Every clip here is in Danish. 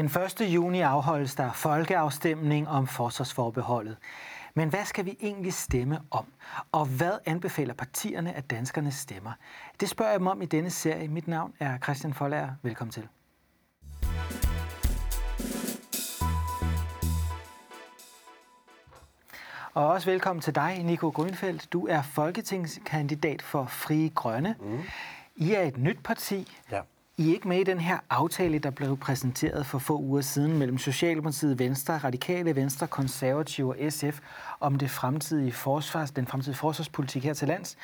Den 1. juni afholdes der folkeafstemning om forsvarsforbeholdet. Men hvad skal vi egentlig stemme om? Og hvad anbefaler partierne, at danskerne stemmer? Det spørger jeg dem om i denne serie. Mit navn er Christian Folager. Velkommen til. Og også velkommen til dig, Nico Grønfeldt. Du er folketingskandidat for Frie Grønne. Mm. I er et nyt parti. Ja. I er ikke med i den her aftale, der blev præsenteret for få uger siden mellem Socialdemokratiet, Venstre, Radikale Venstre, Konservative og SF om det fremtidige forsvars, den fremtidige forsvarspolitik her til lands.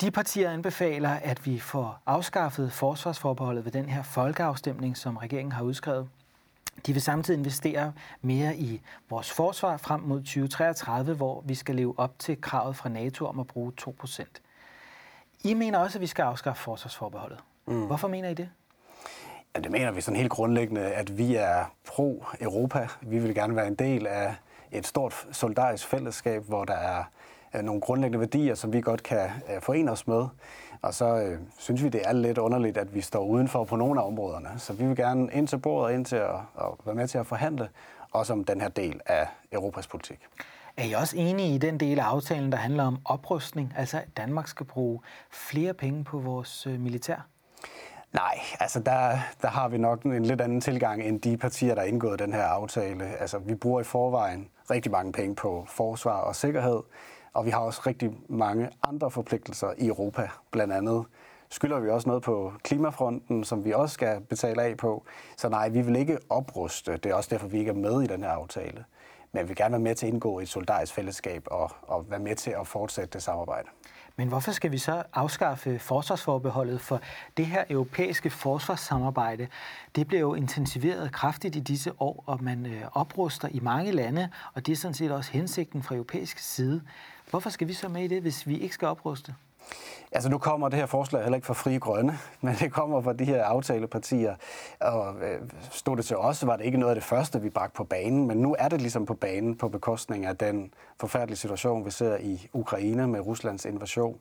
De partier anbefaler, at vi får afskaffet forsvarsforbeholdet ved den her folkeafstemning, som regeringen har udskrevet. De vil samtidig investere mere i vores forsvar frem mod 2033, hvor vi skal leve op til kravet fra NATO om at bruge 2%. I mener også, at vi skal afskaffe forsvarsforbeholdet. Mm. Hvorfor mener I det? Ja, det mener vi sådan helt grundlæggende, at vi er pro-Europa. Vi vil gerne være en del af et stort solidarisk fællesskab, hvor der er nogle grundlæggende værdier, som vi godt kan øh, forene os med. Og så øh, synes vi, det er lidt underligt, at vi står udenfor på nogle af områderne. Så vi vil gerne ind til bordet, ind til at, at være med til at forhandle, også om den her del af Europas politik. Er I også enige i den del af aftalen, der handler om oprustning? Altså, at Danmark skal bruge flere penge på vores øh, militær? Nej, altså der, der har vi nok en lidt anden tilgang end de partier, der har indgået den her aftale. Altså, vi bruger i forvejen rigtig mange penge på forsvar og sikkerhed, og vi har også rigtig mange andre forpligtelser i Europa. Blandt andet skylder vi også noget på klimafronten, som vi også skal betale af på. Så nej, vi vil ikke opruste. Det er også derfor, vi ikke er med i den her aftale. Men vi vil gerne være med til at indgå i et solidarisk fællesskab og, og være med til at fortsætte det samarbejde. Men hvorfor skal vi så afskaffe forsvarsforbeholdet? For det her europæiske forsvarssamarbejde, det bliver jo intensiveret kraftigt i disse år, og man øh, opruster i mange lande, og det er sådan set også hensigten fra europæisk side. Hvorfor skal vi så med i det, hvis vi ikke skal opruste? Altså nu kommer det her forslag heller ikke fra Frie Grønne, men det kommer fra de her aftalepartier. Og øh, stod det til os, var det ikke noget af det første, vi bragte på banen, men nu er det ligesom på banen på bekostning af den forfærdelige situation, vi ser i Ukraine med Ruslands invasion.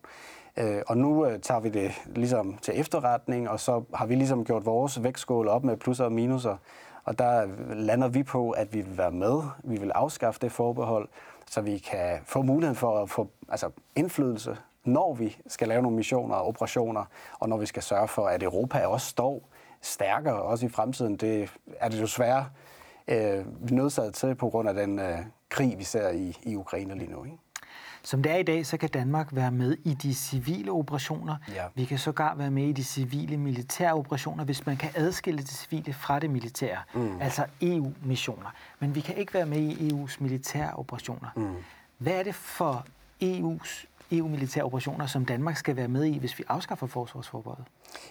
Øh, og nu øh, tager vi det ligesom til efterretning, og så har vi ligesom gjort vores vægtskål op med plusser og minuser. Og der øh, lander vi på, at vi vil være med. Vi vil afskaffe det forbehold, så vi kan få muligheden for at få altså, indflydelse når vi skal lave nogle missioner og operationer, og når vi skal sørge for, at Europa også står stærkere også i fremtiden. Det er det desværre øh, nødsaget til på grund af den øh, krig, vi ser i, i Ukraine lige nu. Ikke? Som det er i dag, så kan Danmark være med i de civile operationer. Ja. Vi kan sågar være med i de civile militære operationer, hvis man kan adskille det civile fra det militære. Mm. Altså EU-missioner. Men vi kan ikke være med i EU's militære operationer. Mm. Hvad er det for EU's EU-militære operationer, som Danmark skal være med i, hvis vi afskaffer forsvarsforbeholdet?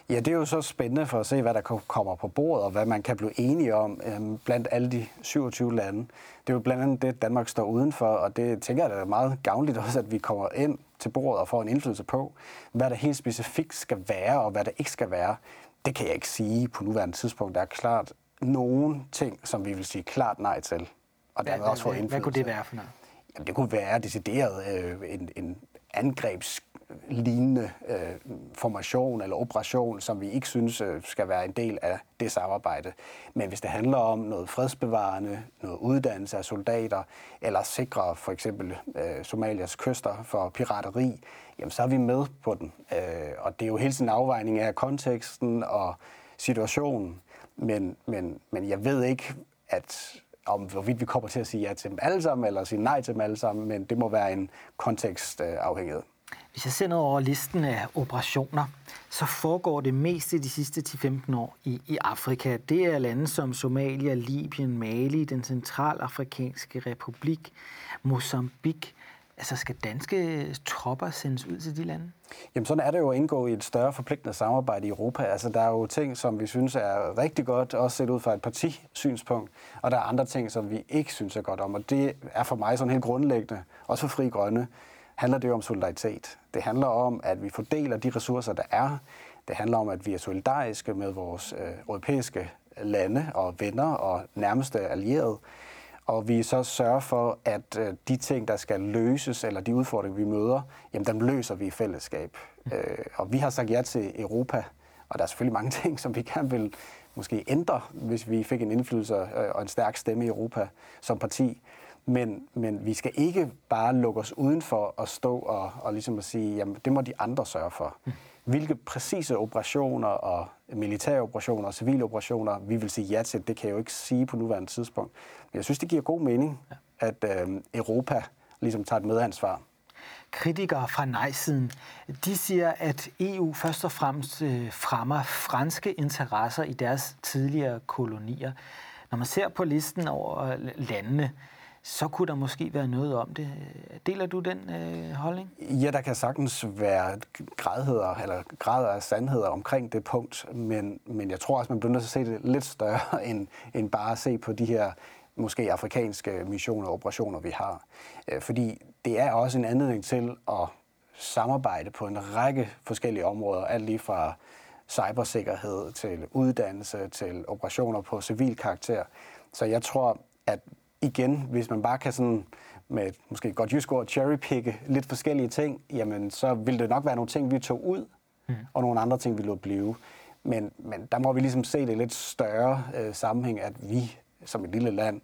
Ja, det er jo så spændende for at se, hvad der kommer på bordet, og hvad man kan blive enige om øhm, blandt alle de 27 lande. Det er jo blandt andet det, Danmark står udenfor, og det tænker jeg, er meget gavnligt også, at vi kommer ind til bordet og får en indflydelse på, hvad der helt specifikt skal være, og hvad der ikke skal være. Det kan jeg ikke sige på nuværende tidspunkt. Der er klart nogle ting, som vi vil sige klart nej til. Og der hvad, også få indflydelse. Hvad kunne det være for noget? Jamen, det kunne være decideret øh, en, en angrebslignende øh, formation eller operation, som vi ikke synes øh, skal være en del af det samarbejde. Men hvis det handler om noget fredsbevarende, noget uddannelse af soldater, eller sikre for eksempel øh, Somalias kyster for pirateri, jamen så er vi med på den. Øh, og det er jo hele tiden afvejning af konteksten og situationen. Men, men, men jeg ved ikke, at om hvorvidt vi kommer til at sige ja til dem alle sammen, eller sige nej til dem alle sammen, men det må være en kontekstafhængighed. Øh, hvis jeg ser noget over listen af operationer, så foregår det meste de sidste 10-15 år i, i Afrika. Det er lande som Somalia, Libyen, Mali, den centralafrikanske republik, Mozambique, Altså skal danske tropper sendes ud til de lande? Jamen sådan er det jo at indgå i et større forpligtende samarbejde i Europa. Altså der er jo ting, som vi synes er rigtig godt, også set ud fra et partisynspunkt, og der er andre ting, som vi ikke synes er godt om. Og det er for mig sådan helt grundlæggende, også for Fri Grønne, handler det jo om solidaritet. Det handler om, at vi fordeler de ressourcer, der er. Det handler om, at vi er solidariske med vores øh, europæiske lande og venner og nærmeste allierede og vi så sørger for, at øh, de ting, der skal løses, eller de udfordringer, vi møder, jamen dem løser vi i fællesskab. Øh, og vi har sagt ja til Europa, og der er selvfølgelig mange ting, som vi gerne vil måske ændre, hvis vi fik en indflydelse og en stærk stemme i Europa som parti. Men, men vi skal ikke bare lukke os udenfor og stå og, og ligesom at sige, jamen det må de andre sørge for. Mm. Hvilke præcise operationer og militære operationer og civile operationer, vi vil sige ja til, det kan jeg jo ikke sige på nuværende tidspunkt. Men jeg synes, det giver god mening, at øh, Europa ligesom tager et medansvar kritikere fra nej-siden, de siger, at EU først og fremmest øh, fremmer franske interesser i deres tidligere kolonier. Når man ser på listen over landene, så kunne der måske være noget om det. Deler du den øh, holdning? Ja, der kan sagtens være gradheder, eller grader af sandheder omkring det punkt, men, men jeg tror også, man bliver nødt til at se det lidt større, end, end bare at se på de her måske afrikanske missioner og operationer, vi har. Øh, fordi det er også en anledning til at samarbejde på en række forskellige områder, alt lige fra cybersikkerhed til uddannelse til operationer på civil karakter. Så jeg tror, at igen, hvis man bare kan sådan med måske godt jysk ord cherrypicke lidt forskellige ting, jamen så vil det nok være nogle ting, vi tog ud, mm. og nogle andre ting, vi lå blive. Men, men der må vi ligesom se det lidt større øh, sammenhæng, at vi som et lille land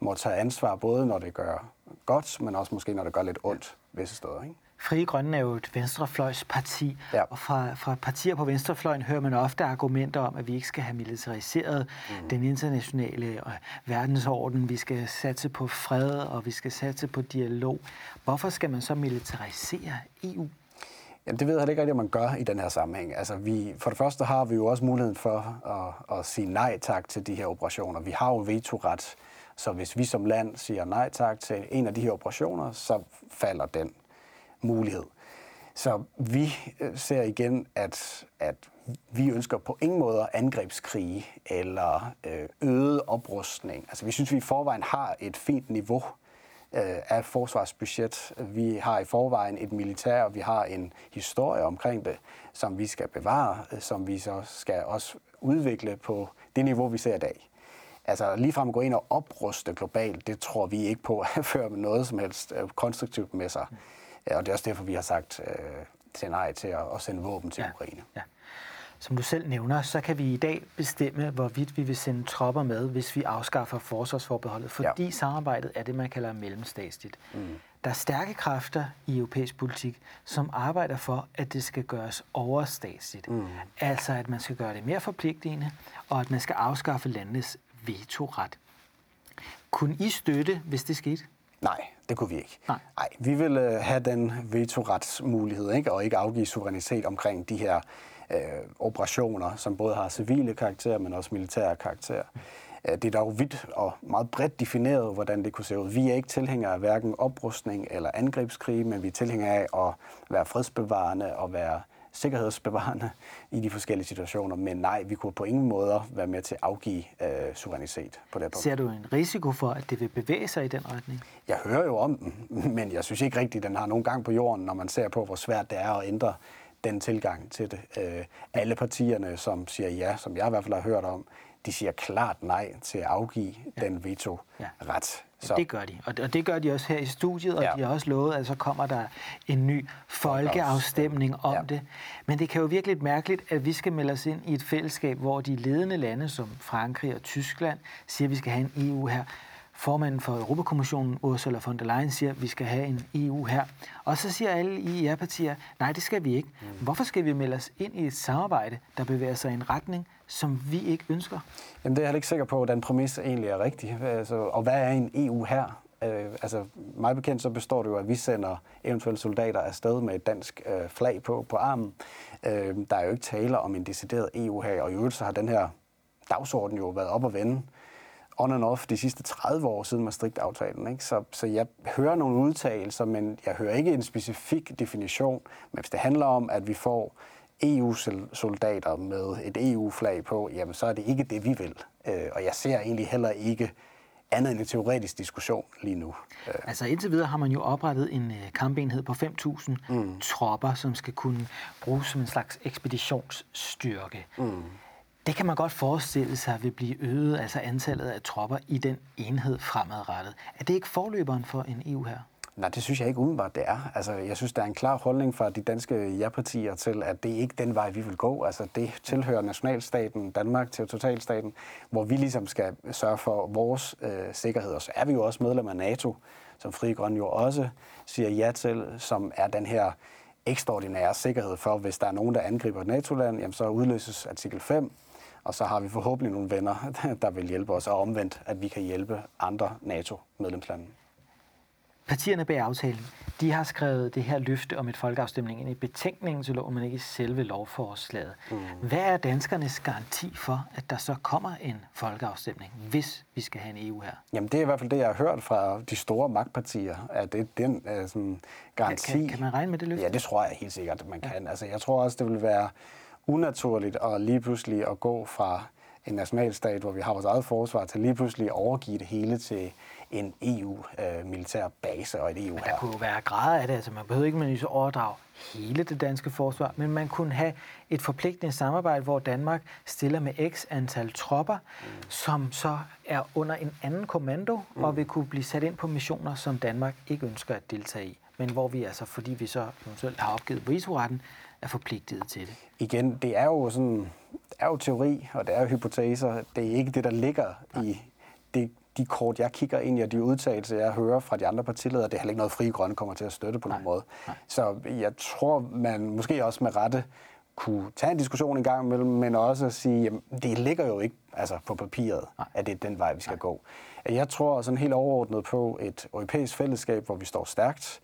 må tage ansvar, både når det gør godt, men også måske når det gør lidt ondt visse steder. Ikke? Frie Grønne er jo et venstrefløjsparti, ja. og fra, fra partier på venstrefløjen hører man ofte argumenter om, at vi ikke skal have militariseret mm. den internationale øh, verdensorden, vi skal satse på fred, og vi skal satse på dialog. Hvorfor skal man så militarisere EU? Jamen, det ved jeg ikke rigtig, om man gør i den her sammenhæng. Altså, vi, for det første har vi jo også muligheden for at, at sige nej tak til de her operationer. Vi har jo vetoret, så hvis vi som land siger nej tak til en af de her operationer, så falder den mulighed. Så vi øh, ser igen, at, at vi ønsker på ingen måde angrebskrige eller øh, øget oprustning. Altså vi synes, vi i forvejen har et fint niveau øh, af forsvarsbudget. Vi har i forvejen et militær, og vi har en historie omkring det, som vi skal bevare, som vi så skal også udvikle på det niveau, vi ser i dag. Altså ligefrem at gå ind og opruste globalt, det tror vi ikke på at føre noget som helst konstruktivt med sig. Ja, og det er også derfor, vi har sagt øh, til nej til at, at sende våben til ja, Ukraine. Ja. Som du selv nævner, så kan vi i dag bestemme, hvorvidt vi vil sende tropper med, hvis vi afskaffer forsvarsforbeholdet, fordi ja. samarbejdet er det, man kalder mellemstatsligt. Mm. Der er stærke kræfter i europæisk politik, som arbejder for, at det skal gøres overstatsligt. Mm. Altså, at man skal gøre det mere forpligtende, og at man skal afskaffe landenes vetoret. Kunne I støtte, hvis det skete? Nej, det kunne vi ikke. Nej. Nej vi ville have den vetoretsmulighed, ikke? og ikke afgive suverænitet omkring de her øh, operationer, som både har civile karakterer, men også militære karakterer. Øh, det er dog vidt og meget bredt defineret, hvordan det kunne se ud. Vi er ikke tilhængere af hverken oprustning eller angrebskrig, men vi er tilhængere af at være fredsbevarende og være sikkerhedsbevarende i de forskellige situationer. Men nej, vi kunne på ingen måde være med til at afgive øh, suverænitet på det punkt. Ser du en risiko for, at det vil bevæge sig i den retning? Jeg hører jo om den, men jeg synes ikke rigtigt, at den har nogen gang på jorden, når man ser på, hvor svært det er at ændre den tilgang til det. Øh, alle partierne, som siger ja, som jeg i hvert fald har hørt om, de siger klart nej til at afgive ja. den veto-ret. Så. Det gør de, og det gør de også her i studiet, og ja. de har også lovet, at så kommer der en ny folkeafstemning om ja. det. Men det kan jo virkelig mærkeligt, at vi skal melde os ind i et fællesskab, hvor de ledende lande som Frankrig og Tyskland siger, at vi skal have en EU her. Formanden for Europakommissionen, Ursula von der Leyen, siger, at vi skal have en EU her. Og så siger alle i jer partier, nej, det skal vi ikke. Mm. Hvorfor skal vi melde os ind i et samarbejde, der bevæger sig i en retning, som vi ikke ønsker? Jamen, det er jeg ikke sikker på, at den præmis egentlig er rigtig. Altså, og hvad er en EU her? Øh, altså, meget bekendt så består det jo, at vi sender eventuelle soldater afsted med et dansk øh, flag på, på armen. Øh, der er jo ikke tale om en decideret EU her, og i øvrigt så har den her dagsorden jo været op og vende on and off de sidste 30 år siden Maastricht-aftalen. Ikke? Så, så jeg hører nogle udtalelser, men jeg hører ikke en specifik definition. Men hvis det handler om, at vi får EU-soldater med et EU-flag på, jamen så er det ikke det, vi vil. Øh, og jeg ser egentlig heller ikke andet end en teoretisk diskussion lige nu. Øh. Altså indtil videre har man jo oprettet en øh, kampenhed på 5.000 mm. tropper, som skal kunne bruges som en slags ekspeditionsstyrke. Mm. Det kan man godt forestille sig vil blive øget, altså antallet af tropper i den enhed fremadrettet. Er det ikke forløberen for en EU her? Nej, det synes jeg ikke umiddelbart, det er. Altså, jeg synes, der er en klar holdning fra de danske ja-partier til, at det er ikke den vej, vi vil gå. Altså, det tilhører nationalstaten, Danmark til totalstaten, hvor vi ligesom skal sørge for vores øh, sikkerhed. Og så er vi jo også medlem af NATO, som Fri Grøn jo også siger ja til, som er den her ekstraordinære sikkerhed for, hvis der er nogen, der angriber et NATO-land, jamen så udløses artikel 5, og så har vi forhåbentlig nogle venner, der vil hjælpe os, og omvendt, at vi kan hjælpe andre NATO-medlemslande. Partierne bag aftalen, de har skrevet det her løfte om et folkeafstemning ind i betænkningen til loven, men ikke i selve lovforslaget. Mm. Hvad er danskernes garanti for, at der så kommer en folkeafstemning, hvis vi skal have en EU her? Jamen det er i hvert fald det, jeg har hørt fra de store magtpartier, at det er den uh, sådan, garanti. Kan, kan, kan man regne med det løfte? Ja, det tror jeg helt sikkert, at man ja. kan. Altså, jeg tror også, det vil være unaturligt at lige pludselig at gå fra en nationalstat, hvor vi har vores eget forsvar, til lige pludselig at overgive det hele til en EU-militær base og et EU her. Der kunne jo være grader af det, altså man behøver ikke så overdrage hele det danske forsvar, men man kunne have et forpligtende samarbejde, hvor Danmark stiller med x antal tropper, mm. som så er under en anden kommando, mm. og vil kunne blive sat ind på missioner, som Danmark ikke ønsker at deltage i, men hvor vi altså, fordi vi så eventuelt har opgivet vetoretten, er forpligtet til det. Igen, det er jo sådan, det er jo teori, og det er jo hypoteser. Det er ikke det, der ligger Nej. i de kort, jeg kigger ind i, og de udtalelser, jeg hører fra de andre partiledere, det er heller ikke noget, Fri Grønne kommer til at støtte på Nej. nogen måde. Nej. Så jeg tror, man måske også med rette kunne tage en diskussion en gang imellem, men også at sige, jamen, det ligger jo ikke altså på papiret, Nej. at det er den vej, vi skal Nej. gå. Jeg tror sådan helt overordnet på et europæisk fællesskab, hvor vi står stærkt.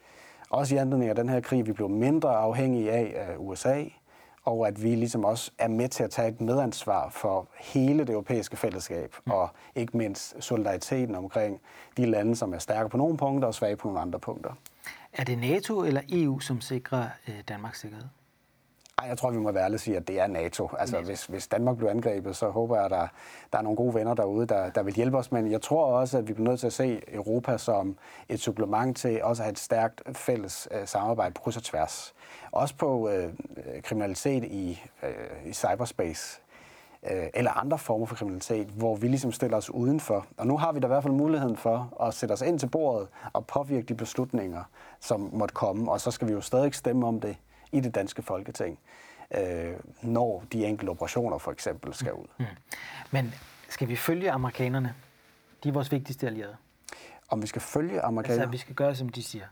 Også i anledning af den her krig, vi blev mindre afhængige af, af USA og at vi ligesom også er med til at tage et medansvar for hele det europæiske fællesskab, mm. og ikke mindst solidariteten omkring de lande, som er stærke på nogle punkter og svage på nogle andre punkter. Er det NATO eller EU, som sikrer øh, Danmarks sikkerhed? Ej, jeg tror, vi må være ærlige sige, at det er NATO. Altså, NATO. Hvis, hvis Danmark bliver angrebet, så håber jeg, at der, der er nogle gode venner derude, der, der vil hjælpe os. Men jeg tror også, at vi bliver nødt til at se Europa som et supplement til også at have et stærkt fælles uh, samarbejde på kryds og tværs. Også på uh, kriminalitet i, uh, i cyberspace eller andre former for kriminalitet, hvor vi ligesom stiller os udenfor. Og nu har vi da i hvert fald muligheden for at sætte os ind til bordet og påvirke de beslutninger, som måtte komme, og så skal vi jo stadig stemme om det i det danske folketing, øh, når de enkelte operationer for eksempel skal ud. Mm. Men skal vi følge amerikanerne? De er vores vigtigste allierede. Om vi skal følge amerikanerne? Altså, vi skal gøre, som de siger.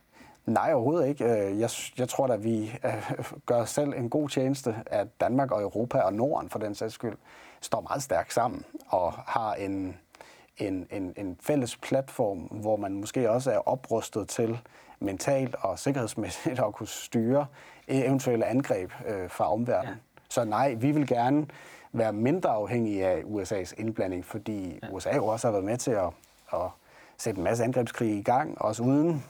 Nej, overhovedet ikke. Øh, jeg, jeg tror at vi øh, gør selv en god tjeneste, at Danmark og Europa og Norden for den sags skyld står meget stærkt sammen og har en, en, en, en fælles platform, hvor man måske også er oprustet til mentalt og sikkerhedsmæssigt at kunne styre eventuelle angreb øh, fra omverdenen. Ja. Så nej, vi vil gerne være mindre afhængige af USA's indblanding, fordi ja. USA jo også har været med til at, at sætte en masse angrebskrig i gang, også uden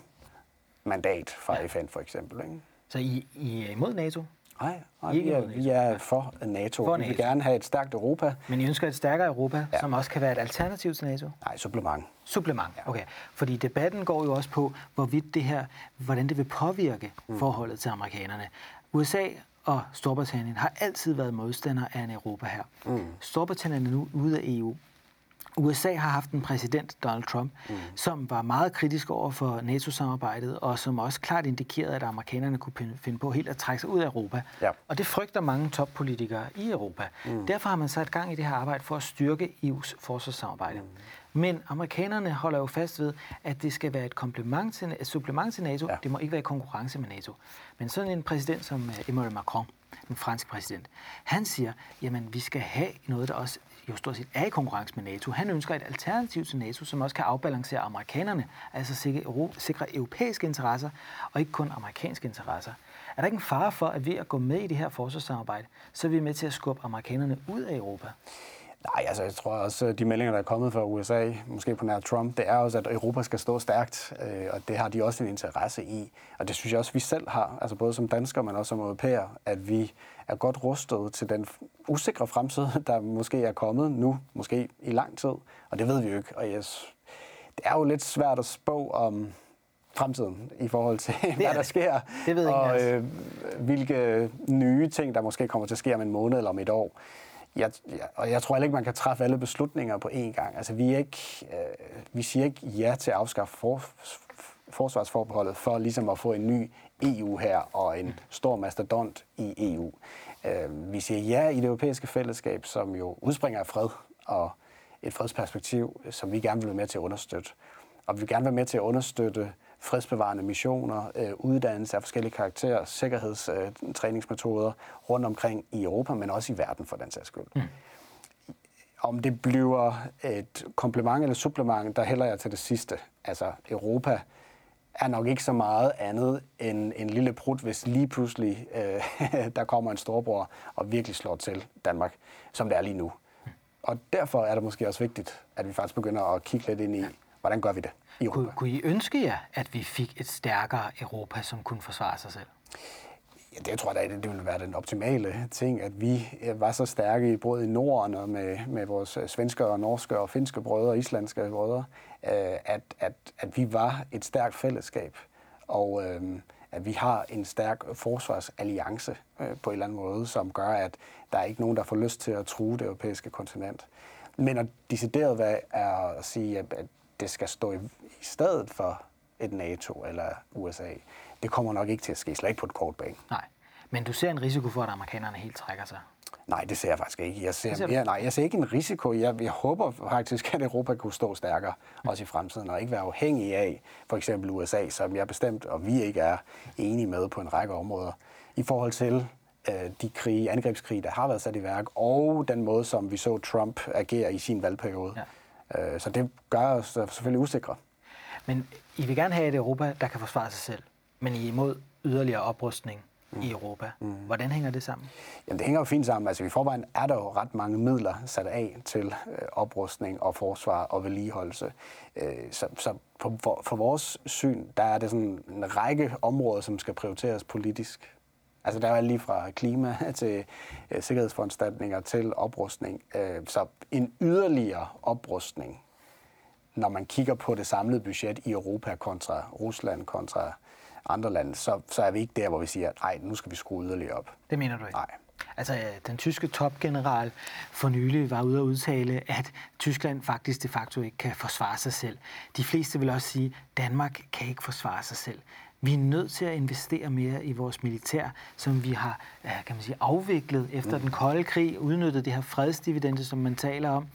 mandat fra ja. FN for eksempel. Ikke? Så I, I er imod NATO? Nej, nej vi, er, vi er for NATO. For NATO. Vi vil gerne have et stærkt Europa. Men I ønsker et stærkere Europa, ja. som også kan være et alternativ til NATO? Nej, supplement. Supplement, ja. okay. Fordi debatten går jo også på, hvorvidt det her, hvordan det vil påvirke mm. forholdet til amerikanerne. USA og Storbritannien har altid været modstandere af en Europa her. Mm. Storbritannien er nu ude af EU. USA har haft en præsident, Donald Trump, mm. som var meget kritisk over for NATO-samarbejdet, og som også klart indikerede, at amerikanerne kunne finde på helt at trække sig ud af Europa. Ja. Og det frygter mange toppolitikere i Europa. Mm. Derfor har man sat gang i det her arbejde for at styrke EU's forsvarssamarbejde. Mm. Men amerikanerne holder jo fast ved, at det skal være et, komplement til, et supplement til NATO. Ja. Det må ikke være i konkurrence med NATO. Men sådan en præsident som øh, Emmanuel Macron, den franske præsident, han siger, jamen vi skal have noget, der også jo stort set er i konkurrence med NATO. Han ønsker et alternativ til NATO, som også kan afbalancere amerikanerne, altså sikre, sikre europæiske interesser og ikke kun amerikanske interesser. Er der ikke en fare for, at ved at gå med i det her forsvarssamarbejde, så er vi med til at skubbe amerikanerne ud af Europa? Nej, altså jeg tror også, at de meldinger, der er kommet fra USA, måske på nær Trump, det er også, at Europa skal stå stærkt, øh, og det har de også en interesse i. Og det synes jeg også, vi selv har, altså både som danskere, men også som europæer, at vi er godt rustet til den usikre fremtid, der måske er kommet nu, måske i lang tid. Og det ved vi jo ikke. Og yes, det er jo lidt svært at spå om fremtiden i forhold til, hvad der sker. Det ved og øh, hvilke nye ting, der måske kommer til at ske om en måned eller om et år jeg, jeg, og jeg tror heller ikke, man kan træffe alle beslutninger på én gang. Altså, vi, er ikke, øh, vi siger ikke ja til at afskaffe for, forsvarsforbeholdet for ligesom at få en ny EU her og en stor mastodont i EU. Øh, vi siger ja i det europæiske fællesskab, som jo udspringer af fred og et fredsperspektiv, som vi gerne vil være med til at understøtte. Og vi vil gerne være med til at understøtte fredsbevarende missioner, øh, uddannelse af forskellige karakterer, sikkerhedstræningsmetoder øh, rundt omkring i Europa, men også i verden for den sags skyld. Mm. Om det bliver et komplement eller supplement, der hælder jeg til det sidste. Altså Europa er nok ikke så meget andet end en lille prut, hvis lige pludselig øh, der kommer en storbror og virkelig slår til Danmark, som det er lige nu. Og derfor er det måske også vigtigt, at vi faktisk begynder at kigge lidt ind i, hvordan gør vi det i Europa. Kunne, kunne I ønske jer, at vi fik et stærkere Europa, som kunne forsvare sig selv? Ja, det tror jeg da, det ville være den optimale ting, at vi var så stærke både i Norden og med, med vores svenske og norske og finske brødre og islandske brødre, øh, at, at, at vi var et stærkt fællesskab, og øh, at vi har en stærk forsvarsalliance øh, på en eller anden måde, som gør, at der er ikke nogen, der får lyst til at true det europæiske kontinent. Men at decideret hvad er at sige, at det skal stå i, i stedet for et NATO eller USA, det kommer nok ikke til at ske, slet ikke på et kort bane. Nej, men du ser en risiko for, at amerikanerne helt trækker sig? Nej, det ser jeg faktisk ikke. Jeg ser, jeg, nej, jeg ser ikke en risiko. Jeg, jeg håber faktisk, at Europa kunne stå stærkere mm. også i fremtiden, og ikke være afhængig af for eksempel USA, som jeg bestemt, og vi ikke er enige med på en række områder, i forhold til øh, de krige, angrebskrige, der har været sat i værk, og den måde, som vi så Trump agere i sin valgperiode. Ja. Øh, så det gør os selvfølgelig usikre. Men I vil gerne have et Europa, der kan forsvare sig selv, men I er imod yderligere oprustning mm. i Europa. Mm. Hvordan hænger det sammen? Jamen, det hænger jo fint sammen. Altså, i forvejen er der jo ret mange midler sat af til øh, oprustning og forsvar og vedligeholdelse. Øh, så så på, for, for vores syn, der er det sådan en række områder, som skal prioriteres politisk. Altså der er lige fra klima til øh, sikkerhedsforanstaltninger til oprustning. Øh, så en yderligere oprustning, når man kigger på det samlede budget i Europa kontra Rusland kontra andre lande, så, så er vi ikke der, hvor vi siger, nej, nu skal vi skrue yderligere op. Det mener du ikke? Nej. Altså, den tyske topgeneral for nylig var ude at udtale, at Tyskland faktisk de facto ikke kan forsvare sig selv. De fleste vil også sige, at Danmark kan ikke forsvare sig selv. Vi er nødt til at investere mere i vores militær, som vi har kan man sige, afviklet efter mm. den kolde krig, udnyttet det her fredsdividende, som man taler om.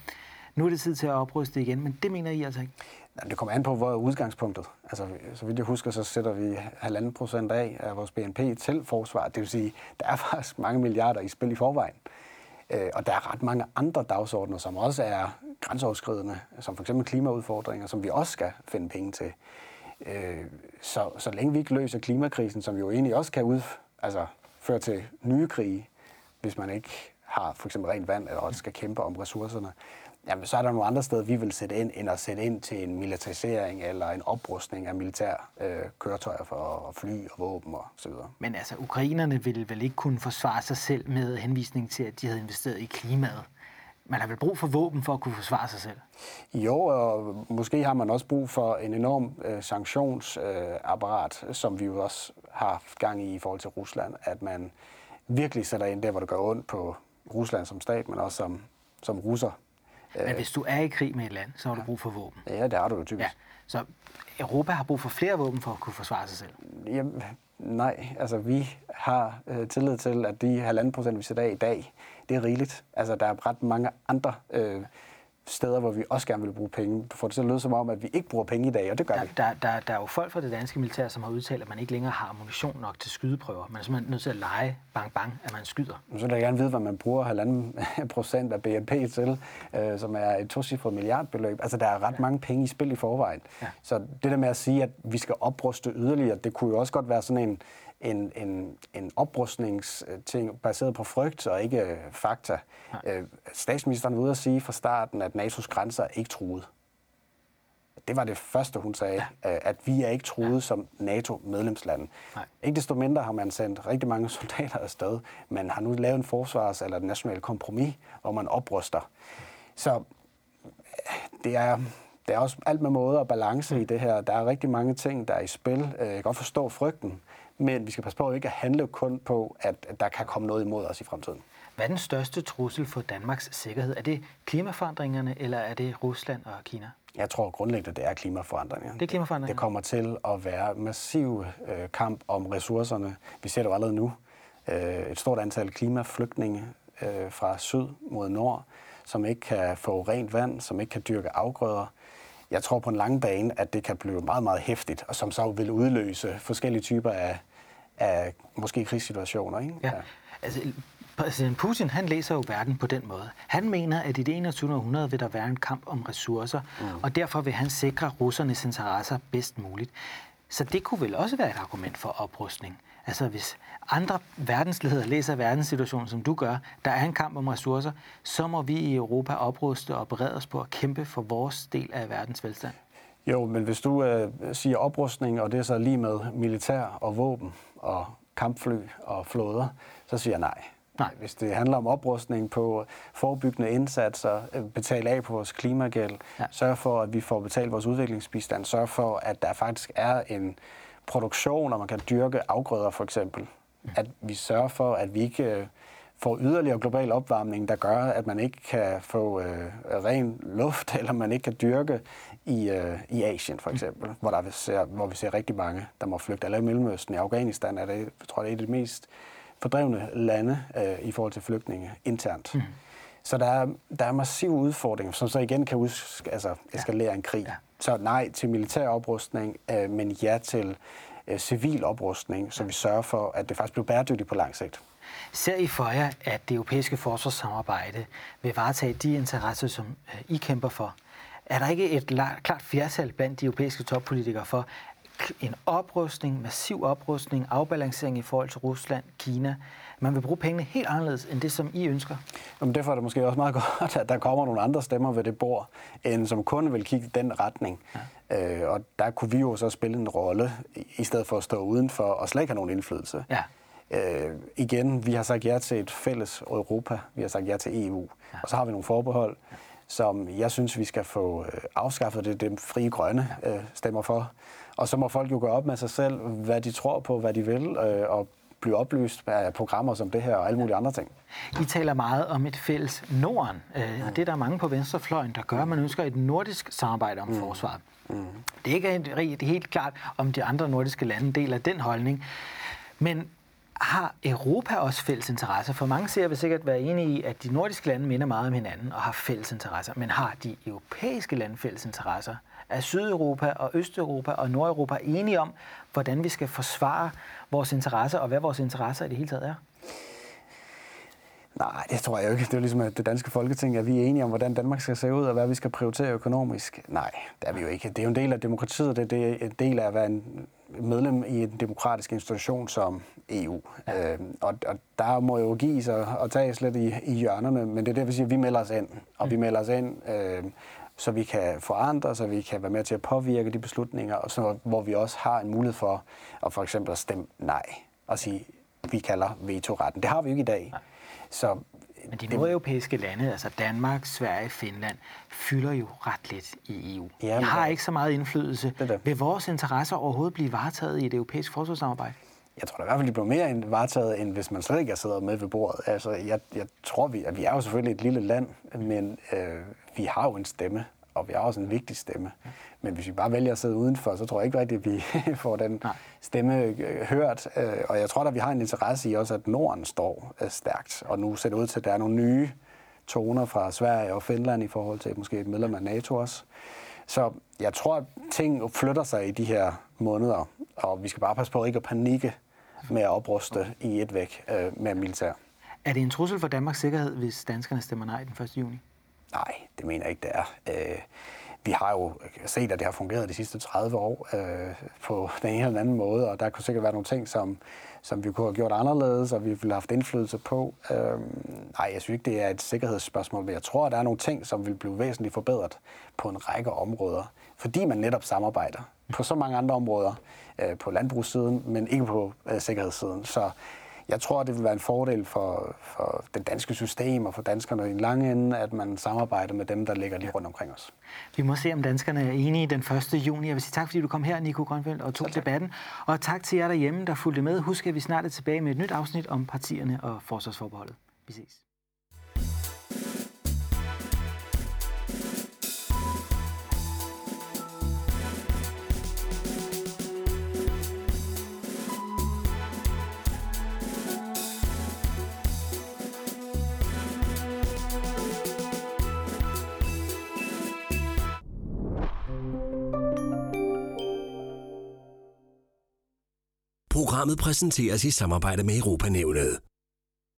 Nu er det tid til at opruste igen, men det mener I altså ikke? Det kommer an på, hvor er udgangspunktet. Altså, så vidt jeg husker, så sætter vi halvanden procent af af vores BNP til forsvar. Det vil sige, der er faktisk mange milliarder i spil i forvejen. Øh, og der er ret mange andre dagsordner, som også er grænseoverskridende, som for eksempel klimaudfordringer, som vi også skal finde penge til. Øh, så, så længe vi ikke løser klimakrisen, som jo egentlig også kan ud, altså, føre til nye krige, hvis man ikke har for eksempel rent vand, eller også skal kæmpe om ressourcerne, jamen, så er der nogle andre steder, vi vil sætte ind, end at sætte ind til en militarisering eller en oprustning af militær øh, køretøjer for fly og våben og så videre. Men altså, ukrainerne ville vel ikke kunne forsvare sig selv med henvisning til, at de havde investeret i klimaet? Man har vel brug for våben for at kunne forsvare sig selv? Jo, og måske har man også brug for en enorm øh, sanktionsapparat, øh, som vi jo også har haft gang i i forhold til Rusland, at man virkelig sætter ind der, hvor det gør ondt på Rusland som stat, men også som, som russer men hvis du er i krig med et land, så har du brug for våben. Ja, det har du jo typisk. Ja. Så Europa har brug for flere våben for at kunne forsvare sig selv? Jamen, nej. Altså, vi har øh, tillid til, at de halvanden procent, vi sætter af i dag, det er rigeligt. Altså, der er ret mange andre øh, steder, hvor vi også gerne vil bruge penge. Du får det til at lyde som om, at vi ikke bruger penge i dag, og det gør der, vi. Der, der, der er jo folk fra det danske militær, som har udtalt, at man ikke længere har ammunition nok til skydeprøver. Man er simpelthen nødt til at lege bang bang, at man skyder. Så vil jeg gerne vide, hvad man bruger halvanden procent af BNP til, øh, som er et tocifret milliardbeløb. Altså, der er ret ja. mange penge i spil i forvejen. Ja. Så det der med at sige, at vi skal opruste yderligere, det kunne jo også godt være sådan en, en, en, en oprustningsting baseret på frygt og ikke øh, fakta. Nej. Øh, statsministeren var ude at sige fra starten, at NATO's grænser er ikke truet. Det var det første, hun sagde, ja. Øh, at vi er ikke truet ja. som NATO-medlemsland. Ikke desto mindre har man sendt rigtig mange soldater afsted, men har nu lavet en forsvars- eller et nationalt kompromis, hvor man opruster. Så det er, det er også alt med måde og balance i det her. Der er rigtig mange ting, der er i spil. Jeg kan godt forstå frygten, men vi skal passe på ikke at handle kun på, at der kan komme noget imod os i fremtiden. Hvad er den største trussel for Danmarks sikkerhed? Er det klimaforandringerne, eller er det Rusland og Kina? Jeg tror grundlæggende, det er klimaforandringer. Det er klimaforandringer. Det kommer til at være massiv øh, kamp om ressourcerne. Vi ser det jo allerede nu. Øh, et stort antal klimaflygtninge øh, fra syd mod nord, som ikke kan få rent vand, som ikke kan dyrke afgrøder. Jeg tror på en lang bane, at det kan blive meget, meget hæftigt, og som så vil udløse forskellige typer af, af måske krigssituationer. Ikke? Ja. ja. Altså, Præsident Putin han læser jo verden på den måde. Han mener, at i det 21. århundrede vil der være en kamp om ressourcer, mm. og derfor vil han sikre russernes interesser bedst muligt. Så det kunne vel også være et argument for oprustning. Altså hvis andre verdensledere læser verdenssituationen, som du gør, der er en kamp om ressourcer, så må vi i Europa opruste og berede os på at kæmpe for vores del af verdens velstand. Jo, men hvis du øh, siger oprustning, og det er så lige med militær og våben og kampfly og flåder, så siger jeg nej. Nej. Hvis det handler om oprustning på forebyggende indsatser, øh, betale af på vores klimagæld, ja. sørge for, at vi får betalt vores udviklingsbistand, sørge for, at der faktisk er en produktion, og man kan dyrke afgrøder for eksempel. At vi sørger for, at vi ikke øh, får yderligere global opvarmning, der gør, at man ikke kan få øh, ren luft, eller man ikke kan dyrke i, øh, i Asien for eksempel, mm. hvor, der vi ser, hvor vi ser rigtig mange, der må flygte. Eller i Mellemøsten, i Afghanistan er det, jeg tror det er et af de mest fordrevne lande øh, i forhold til flygtninge internt. Mm. Så der er, der er massive udfordringer, som så igen kan us, altså, eskalere ja. en krig. Ja. Så nej til militær oprustning, øh, men ja til øh, civil oprustning, så vi sørger for, at det faktisk bliver bæredygtigt på lang sigt. Ser I for jer, at det europæiske forsvarssamarbejde vil varetage de interesser, som øh, I kæmper for? Er der ikke et klart flertal blandt de europæiske toppolitikere for, en oprustning, massiv oprustning, afbalancering i forhold til Rusland, Kina. Man vil bruge pengene helt anderledes end det, som I ønsker. Jamen, derfor er det måske også meget godt, at der kommer nogle andre stemmer ved det bord, end som kun vil kigge den retning. Ja. Øh, og der kunne vi jo så spille en rolle, i stedet for at stå udenfor og slet ikke have nogen indflydelse. Ja. Øh, igen, vi har sagt ja til et fælles Europa, vi har sagt ja til EU, ja. og så har vi nogle forbehold, ja. Som jeg synes, vi skal få øh, afskaffet. Det det frie grønne øh, stemmer for. Og så må folk jo gå op med sig selv, hvad de tror på, hvad de vil, øh, og blive oplyst af programmer som det her og alle mulige andre ting. I taler meget om et fælles Norden, øh, og det er der mange på venstrefløjen, der gør. Man ønsker et nordisk samarbejde om mm. forsvaret. Mm. Det er ikke helt klart, om de andre nordiske lande deler den holdning. Men har Europa også fælles interesser? For mange ser vil sikkert være enige i, at de nordiske lande minder meget om hinanden og har fælles interesser. Men har de europæiske lande fælles interesser? Er Sydeuropa og Østeuropa og Nordeuropa enige om, hvordan vi skal forsvare vores interesser, og hvad vores interesser i det hele taget er? Nej, det tror jeg ikke. Det er ligesom, at det danske folketing, at vi er enige om, hvordan Danmark skal se ud, og hvad vi skal prioritere økonomisk. Nej, det er vi jo ikke. Det er jo en del af demokratiet, det er en del af at være en medlem i en demokratisk institution som EU. Ja. Øh, og, og der må jo gives og, og tages lidt i, i hjørnerne, men det er det, vi siger, at vi melder os ind. Og vi mm. melder os ind, øh, så vi kan forandre, så vi kan være med til at påvirke de beslutninger, og så, hvor vi også har en mulighed for at for eksempel at stemme nej og sige, vi kalder vetoretten. Det har vi jo ikke i dag. Nej. Så men de nordeuropæiske lande, altså Danmark, Sverige, Finland, fylder jo ret lidt i EU. Ja, de har ikke så meget indflydelse. Det det. Vil vores interesser overhovedet blive varetaget i et europæisk forsvarssamarbejde? Jeg tror da i hvert fald, de bliver mere varetaget, end hvis man slet ikke er siddet med ved bordet. Altså, jeg, jeg tror, vi, at vi er jo selvfølgelig et lille land, men øh, vi har jo en stemme, og vi har også en vigtig stemme. Men hvis vi bare vælger at sidde udenfor, så tror jeg ikke rigtigt, at vi får den Nej. stemme øh, hørt. Øh, og jeg tror at vi har en interesse i også, at Norden står øh, stærkt. Og nu ser det ud til, at der er nogle nye toner fra Sverige og Finland i forhold til måske et medlem af NATO også. Så jeg tror, at ting flytter sig i de her måneder, og vi skal bare passe på ikke at panikke med at opruste i et væk med militær. Er det en trussel for Danmarks sikkerhed, hvis danskerne stemmer nej den 1. juni? Nej, det mener jeg ikke, det er. Øh, vi har jo set, at det har fungeret de sidste 30 år øh, på den ene eller anden måde, og der kunne sikkert være nogle ting, som, som vi kunne have gjort anderledes, og vi ville have haft indflydelse på. Øh, nej, jeg synes ikke, det er et sikkerhedsspørgsmål, men jeg tror, at der er nogle ting, som vil blive væsentligt forbedret på en række områder, fordi man netop samarbejder på så mange andre områder, øh, på landbrugssiden, men ikke på øh, sikkerhedssiden. Så jeg tror, det vil være en fordel for, for det danske system og for danskerne i en lang ende, at man samarbejder med dem, der ligger lige rundt omkring os. Vi må se, om danskerne er enige den 1. juni. Jeg vil sige tak, fordi du kom her, Nico Grønfeldt, og tog debatten. Og tak til jer derhjemme, der fulgte med. Husk, at vi snart er tilbage med et nyt afsnit om partierne og forsvarsforbeholdet. Vi ses. Programmet præsenteres i samarbejde med Europanævnet.